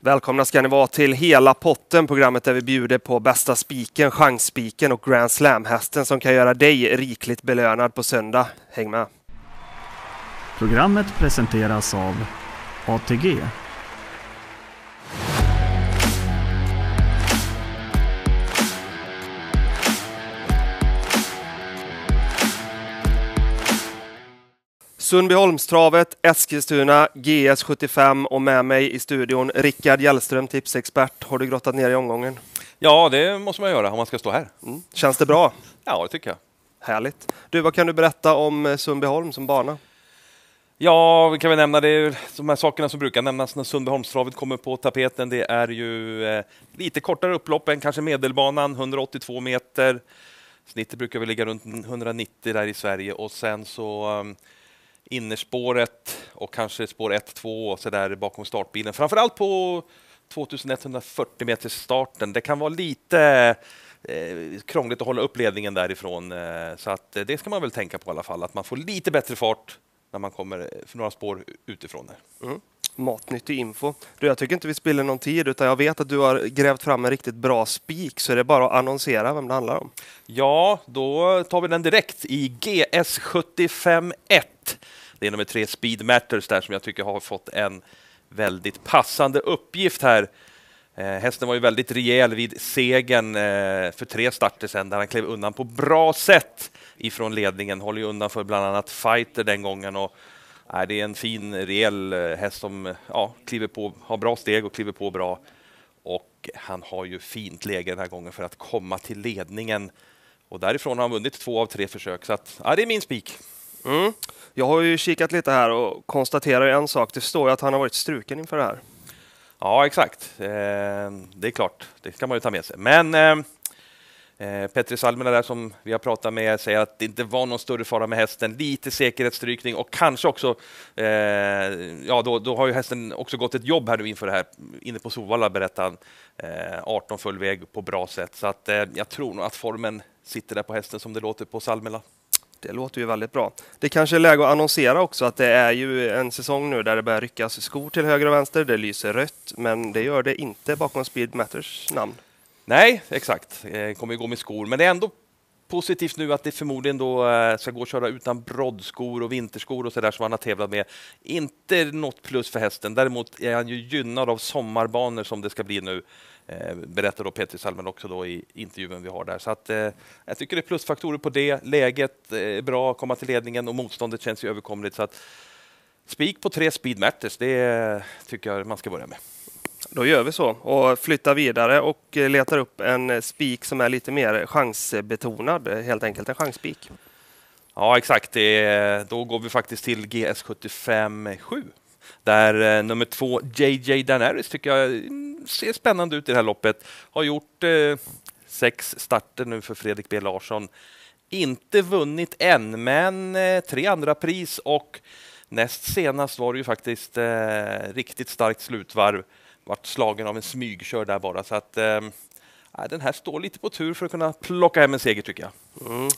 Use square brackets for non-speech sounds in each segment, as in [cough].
Välkomna ska ni vara till Hela potten, programmet där vi bjuder på bästa spiken, chansspiken och Grand Slam-hästen som kan göra dig rikligt belönad på söndag. Häng med! Programmet presenteras av ATG. Sundbyholmstravet, Eskilstuna, GS75 och med mig i studion Rickard Hjellström, tipsexpert. Har du grottat ner i omgången? Ja, det måste man göra om man ska stå här. Mm. Känns det bra? Ja, det tycker jag. Härligt. Du, vad kan du berätta om eh, Sundbyholm som bana? Ja, vi kan väl nämna det, de här sakerna som brukar nämnas när Sundbyholmstravet kommer på tapeten. Det är ju eh, lite kortare upplopp än kanske medelbanan, 182 meter. Snittet brukar väl ligga runt 190 där i Sverige och sen så um, innerspåret och kanske spår 1, 2 och så där bakom startbilen. Framförallt på 2140 meters starten. Det kan vara lite eh, krångligt att hålla upp ledningen därifrån. Eh, så att eh, det ska man väl tänka på i alla fall, att man får lite bättre fart när man kommer för några spår utifrån. Där. Mm. Matnyttig info. Du, jag tycker inte vi spiller någon tid, utan jag vet att du har grävt fram en riktigt bra spik, så är det bara att annonsera vem det handlar om. Ja, då tar vi den direkt i GS 75 1. Det är nummer tre Speed Matters där som jag tycker har fått en väldigt passande uppgift här. Eh, hästen var ju väldigt rejäl vid segern eh, för tre starter sedan där han klev undan på bra sätt ifrån ledningen. Håller ju undan för bland annat Fighter den gången. Och, eh, det är en fin, rejäl eh, häst som ja, kliver på, har bra steg och kliver på bra. Och han har ju fint läge den här gången för att komma till ledningen. Och därifrån har han vunnit två av tre försök. Så att, ja, det är min spik. Mm. Jag har ju kikat lite här och konstaterar en sak. Det står ju att han har varit struken inför det här. Ja, exakt. Eh, det är klart, det kan man ju ta med sig. Men eh, eh, Petri Salmela där som vi har pratat med säger att det inte var någon större fara med hästen. Lite säkerhetsstrykning och kanske också, eh, ja då, då har ju hästen också gått ett jobb här nu inför det här. Inne på Solvalla berättar han, 18 full väg på bra sätt. Så att jag tror nog att formen sitter där på hästen som det låter på Salmela. Det låter ju väldigt bra. Det kanske är läge att annonsera också att det är ju en säsong nu där det börjar ryckas skor till höger och vänster. Det lyser rött, men det gör det inte bakom Speed Matters namn. Nej, exakt. Det kommer ju gå med skor, men det är ändå positivt nu att det förmodligen då eh, ska gå att köra utan broddskor och vinterskor och så där som han har tävlat med. Inte något plus för hästen. Däremot är han ju gynnad av sommarbanor som det ska bli nu. Eh, berättar då Peter Salmen också då i intervjun vi har där. Så att, eh, jag tycker det är plusfaktorer på det. Läget är bra, komma till ledningen och motståndet känns ju överkomligt. Så att, spik på tre speed matters, det tycker jag man ska börja med. Då gör vi så och flyttar vidare och letar upp en spik som är lite mer chansbetonad, helt enkelt en chansspik. Ja, exakt. då går vi faktiskt till GS75 7 där eh, nummer två, JJ Daenerys, tycker jag ser spännande ut i det här loppet. Har gjort eh, sex starter nu för Fredrik B Larsson. Inte vunnit än, men eh, tre andra pris och näst senast var det ju faktiskt eh, riktigt starkt slutvarv. Vart slagen av en smygkör där bara. Så att, eh, den här står lite på tur för att kunna plocka hem en seger tycker jag. Mm.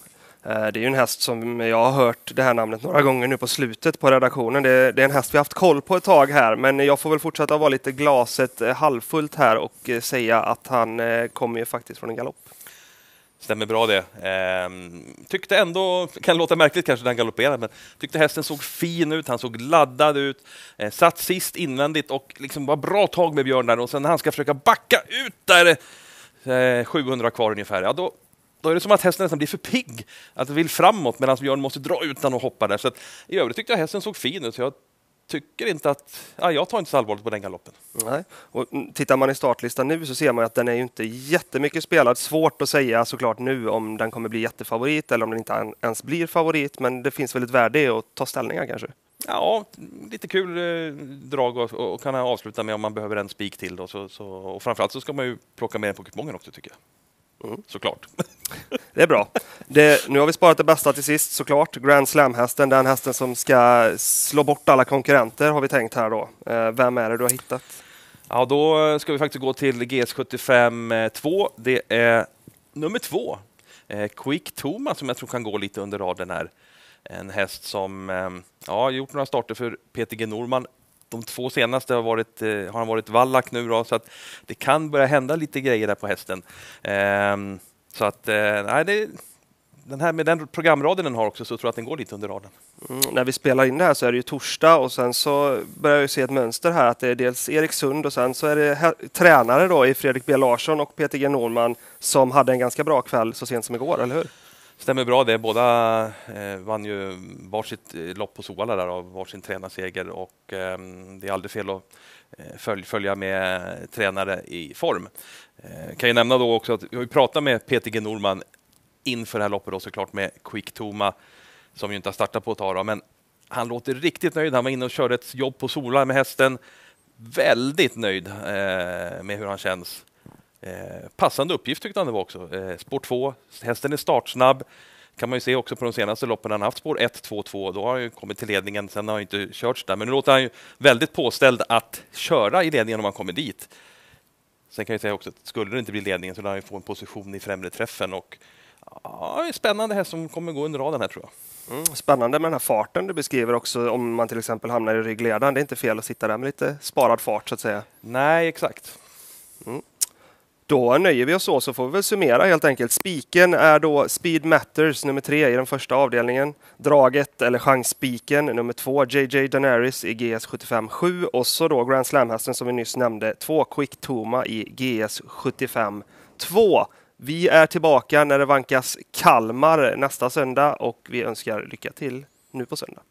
Eh, det är ju en häst som jag har hört det här namnet några gånger nu på slutet på redaktionen. Det, är en häst vi haft koll på ett tag här, men jag får väl fortsätta vara lite glaset eh, halvfullt här och eh, säga att han kommer ju faktiskt från en galopp. Stämmer bra det. Ehm, tyckte ändå, [laughs] kan låta märkligt kanske när han galopperade, men tyckte hästen såg fin ut, han såg laddad ut, eh, satt sist invändigt och liksom var bra tag med Björn där och sen när han ska försöka backa ut där, eh, 700 kvar ungefär, ja då då är det som att hästen nästan blir för pigg, att den vill framåt medan Björn måste dra utan och hoppa där. Så att, I övrigt tyckte jag hästen såg fin ut, så jag tycker inte att... Ja, jag tar inte så allvarligt på den galoppen. Nej. Och tittar man i startlistan nu så ser man att den är ju inte jättemycket spelad. Svårt att säga såklart nu om den kommer bli jättefavorit eller om den inte ens blir favorit, men det finns väl ett värde i att ta ställningar kanske? Ja, lite kul eh, drag och, och kan avsluta med om man behöver en spik till. Då, så, så, och framförallt så ska man ju plocka med den på kupongen också tycker jag. Mm. Såklart. [laughs] Det är bra. Det, nu har vi sparat det bästa till sist såklart. Grand Slam-hästen, den hästen som ska slå bort alla konkurrenter har vi tänkt här då. Eh, vem är det du har hittat? Ja, då ska vi faktiskt gå till GS75 2. Eh, det är nummer två, eh, Quick Thomas, som jag tror kan gå lite under raden här. En häst som ja, gjort några starter för Peter G Norman de två senaste har, varit, eh, har han varit vallack nu då, så att det kan börja hända lite grejer där på hästen. Ehm, så att, eh, nej, det, den här med den programraden den har också så tror jag att den går lite under raden. Mm, när vi spelar in det här så är det ju torsdag och sen så börjar jag se ett mönster här att det är dels Erik Sund och sen så är det tränare då i Fredrik B Larsson och Peter G Norman som hade en ganska bra kväll så sent som igår, eller hur? Stämmer bra det. Båda eh, vann ju varsitt eh, lopp på Solvalla där av varsin tränarseger och eh, det är aldrig fel att eh, följ, följa med tränare i form. Eh, kan ju nämna då också att vi har pratat med Peter G Norman inför det här loppet då såklart med Quick Toma som ju inte har startat på ett tag. Men han låter riktigt nöjd. Han var inne och körde ett jobb på Sola med hästen. Väldigt nöjd eh, med hur han känns. Eh, passande uppgift tyckte han det var också. Eh, spår 2, hästen är startsnabb. kan man ju se också på de senaste loppen. Han haft spår 1, 2, 2. Då har han ju kommit till ledningen. Sen har han inte körts där. Men nu låter han ju väldigt påställd att köra i ledningen om han kommer dit. Sen kan jag säga också att skulle det inte bli ledningen så lär han ju få en position i främre träffen. Och Ja, spännande häst som kommer gå under raden här tror jag. Mm, spännande med den här farten du beskriver också om man till exempel hamnar i ryggledaren. Det är inte fel att sitta där med lite sparad fart så att säga. Nej, exakt. Mm. Då nöjer vi oss så, så får vi väl summera helt enkelt. Spiken är då Speed Matters nummer tre i den första avdelningen. Draget eller chansspiken nummer två JJ Daenerys i GS 75 7 och så då Grand Slam-hästen som vi nyss nämnde, två Quick Toma i GS 75 2. Vi är tillbaka när det vankas Kalmar nästa söndag och vi önskar lycka till nu på söndag.